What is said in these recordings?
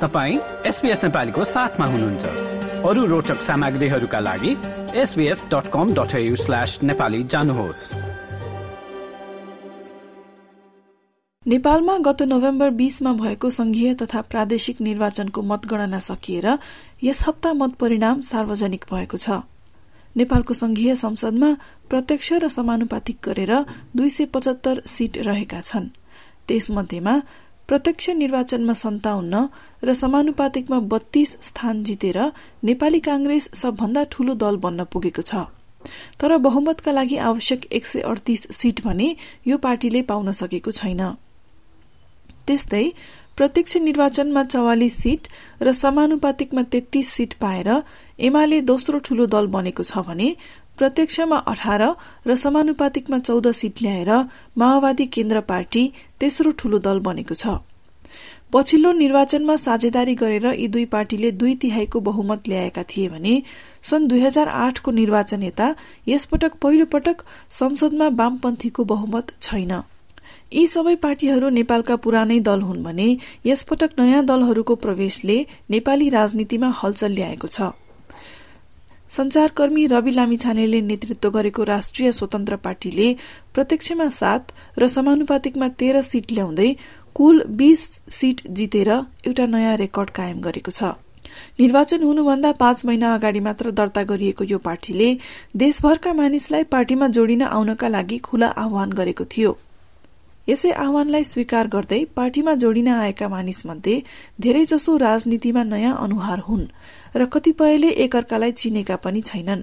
तपाईँ एसपिएस नेपालीको साथमा हुनुहुन्छ। अरू रोचक सामग्रीहरूका लागि एसबिएस डट जानुहोस्। नेपालमा गत नोभेम्बर बीसमा भएको संघीय तथा प्रादेशिक निर्वाचनको मतगणना सकिएर यस हप्ता मत परिणाम सार्वजनिक भएको छ। नेपालको संघीय संसदमा प्रत्यक्ष र समानुपातिक गरेर दुई सय पचहत्तर सीट रहेका छन्। त्यसमध्येमा प्रत्यक्ष निर्वाचनमा सन्ताउन्न र समानुपातिकमा बत्तीस स्थान जितेर नेपाली कांग्रेस सबभन्दा ठूलो दल बन्न पुगेको छ। तर बहुमतका लागि आवश्यक एक सय अडतिस सीट भने यो पार्टीले पाउन सकेको छैन। त्यस्तै प्रत्यक्ष निर्वाचनमा चौवालिस सीट र समानुपातिकमा तेत्तीस सीट पाएर एमाले दोस्रो ठूलो दल बनेको छ भने प्रत्यक्षमा अठार र समानुपातिकमा चौध सीट ल्याएर माओवादी केन्द्र पार्टी तेस्रो ठूलो दल बनेको छ। पछिल्लो निर्वाचनमा साझेदारी गरेर यी दुई पार्टीले दुई तिहाईको बहुमत ल्याएका थिए भने सन् दुई हजार आठको निर्वाचन यता यसपटक पहिलो पटक संसदमा वामपन्थीको बहुमत छैन। यी सबै पार्टीहरू नेपालका पुरानै दल हुन् भने यसपटक नयाँ दलहरूको प्रवेशले नेपाली राजनीतिमा हलचल ल्याएको छ। संचारकर्मी रवि लामिछानेले नेतृत्व गरेको राष्ट्रिय स्वतन्त्र पार्टीले प्रत्यक्षमा सात र समानुपातिकमा तेह्र सीट ल्याउँदै कुल बीस सीट जितेर एउटा नयाँ रेकर्ड कायम गरेको छ। निर्वाचन हुनुभन्दा पाँच महिना अगाडि मात्र दर्ता गरिएको यो पार्टीले देशभरका मानिसलाई पार्टीमा जोडिन आउनका लागि खुला आह्वान गरेको थियो। यसै आह्वानलाई स्वीकार गर्दै पार्टीमा जोडिन आएका मानिसमध्ये धेरैजसो राजनीतिमा नयाँ अनुहार हुन् र कतिपयले एकअर्कालाई चिनेका पनि छैनन्।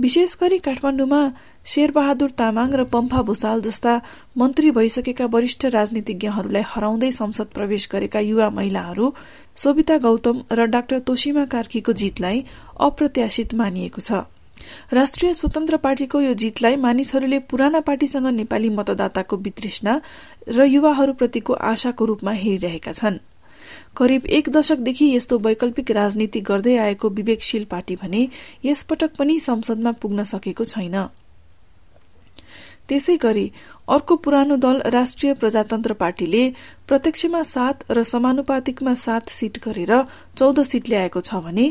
विशेष गरी काठमाडौँमा शेरबहादुर तामाङ र पम्फा भूषाल जस्ता मन्त्री भइसकेका वरिष्ठ राजनीतिज्ञहरूलाई हराउँदै संसद प्रवेश गरेका युवा महिलाहरू सोभिता गौतम र डाक्टर तोशिमा कार्कीको जितलाई अप्रत्याशित मानिएको छ। राष्ट्रिय स्वतन्त्र पार्टीको यो जितलाई मानिसहरूले पुराना पार्टीसँग नेपाली मतदाताको वितृष्णा र युवाहरूप्रतिको आशाको रूपमा हेरिरहेका छन्। करिब एक दशकदेखि यस्तो वैकल्पिक राजनीति गर्दै आएको विवेकशील पार्टी भने यसपटक पनि संसदमा पुग्न सकेको छैन। त्यसै गरी अर्को पुरानो दल राष्ट्रिय प्रजातन्त्र पार्टीले प्रत्यक्षमा सात र समानुपातिकमा सात सीट गरेर चौध सीट ल्याएको छ भने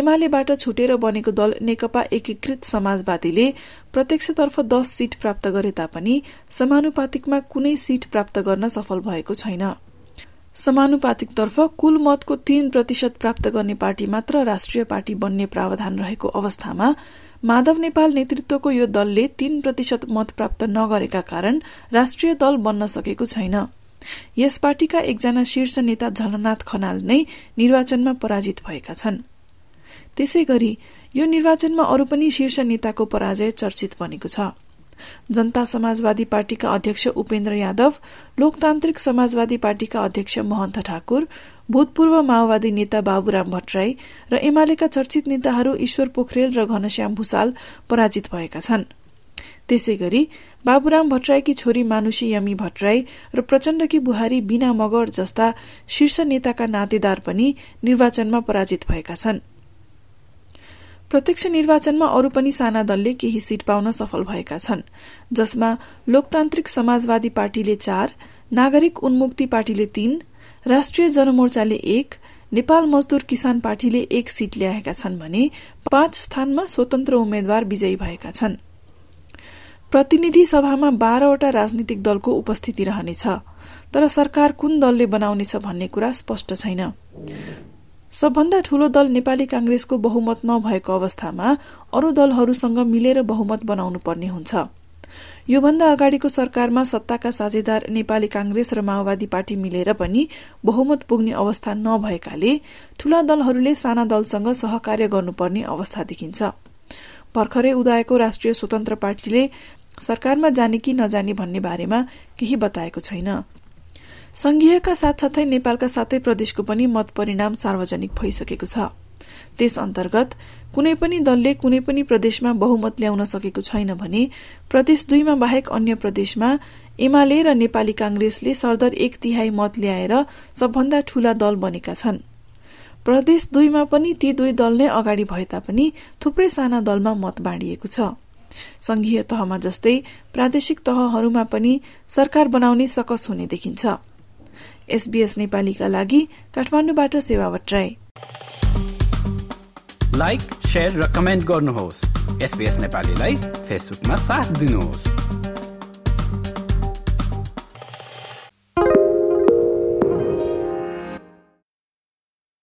एमालेबाट छुटेर बनेको दल नेकपा एकीकृत समाजवादीले प्रत्यक्षतर्फ दस सीट प्राप्त गरे तापनि समानुपातिकमा कुनै सीट प्राप्त गर्न सफल भएको छैन। समानुपातिकतर्फ कुल मतको तीन प्रतिशत प्राप्त गर्ने पार्टी मात्र राष्ट्रिय पार्टी बन्ने प्रावधान रहेको अवस्थामा माधव नेपाल नेतृत्वको यो दलले तीन प्रतिशत मत प्राप्त नगरेका कारण राष्ट्रिय दल बन्न सकेको छैन। यस पार्टीका एकजना शीर्ष नेता झलनाथ खनाल नै निर्वाचनमा पराजित भएका छन्। त्यसै गरी यो निर्वाचनमा अरू पनि शीर्ष नेताको पराजय चर्चित बनेको छ। जनता समाजवादी पार्टीका अध्यक्ष उपेन्द्र यादव लोकतान्त्रिक समाजवादी पार्टीका अध्यक्ष महन्त ठाकुर भूतपूर्व माओवादी नेता बाबुराम भट्टराई र एमालेका चर्चित नेताहरू ईश्वर पोखरेल र घनश्याम भूषाल पराजित भएका छन्। त्यसै गरी बाबुराम भट्टराईकी छोरी मानुषी यमी भट्टराई र प्रचण्डकी बुहारी बीना मगर जस्ता शीर्ष नेताका नातेदार पनि निर्वाचनमा पराजित भएका छन्। प्रत्यक्ष निर्वाचनमा अरू पनि साना दलले केही सीट पाउन सफल भएका छन् जसमा लोकतान्त्रिक समाजवादी पार्टीले चार नागरिक उन्मुक्ति पार्टीले तीन राष्ट्रिय जनमोर्चाले एक नेपाल मजदूर किसान पार्टीले एक सीट ल्याएका छन् भने पाँच स्थानमा स्वतन्त्र उम्मेद्वार विजयी भएका छन्। प्रतिनिधि सभामा बाह्रवटा राजनीतिक दलको उपस्थिति रहनेछ तर सरकार कुन दलले बनाउनेछ भन्ने कुरा स्पष्ट छैन। सबभन्दा ठूलो दल नेपाली कांग्रेसको बहुमत नभएको अवस्थामा अरू दलहरूसँग मिलेर बहुमत बनाउनु पर्ने हुन्छ। योभन्दा अगाडिको सरकारमा सत्ताका साझेदार नेपाली कांग्रेस र माओवादी पार्टी मिलेर पनि बहुमत पुग्ने अवस्था नभएकाले ठूला दलहरूले साना दलसँग सहकार्य गर्नुपर्ने अवस्था देखिन्छ। भर्खरै उदाएको राष्ट्रिय स्वतन्त्र पार्टीले सरकारमा जाने कि नजाने भन्ने बारेमा केही बताएको छैन। संघीयका साथसाथै नेपालका सातै प्रदेशको पनि मत परिणाम सार्वजनिक भइसकेको छ। त्यस अन्तर्गत कुनै पनि दलले कुनै पनि प्रदेशमा बहुमत ल्याउन सकेको छैन भने प्रदेश दुईमा बाहेक अन्य प्रदेशमा एमाले र नेपाली कांग्रेसले सरदर एक तिहाई मत ल्याएर सबभन्दा ठूला दल बनेका छन्। प्रदेश दुईमा पनि ती दुई दल नै अगाडि भए तापनि थुप्रै साना दलमा मत बाँडिएको छ। संघीय तहमा जस्तै प्रादेशिक तहहरूमा पनि सरकार बनाउने सकस हुने देखिन्छ। एसबीएस नेपालीका लागि काठमाडौँबाट सेवा भट्टराई लाइक र कमेन्ट गर्नुहोस्। एसबीएस नेपालीलाई फेसबुकमा साथ दिनुहोस्।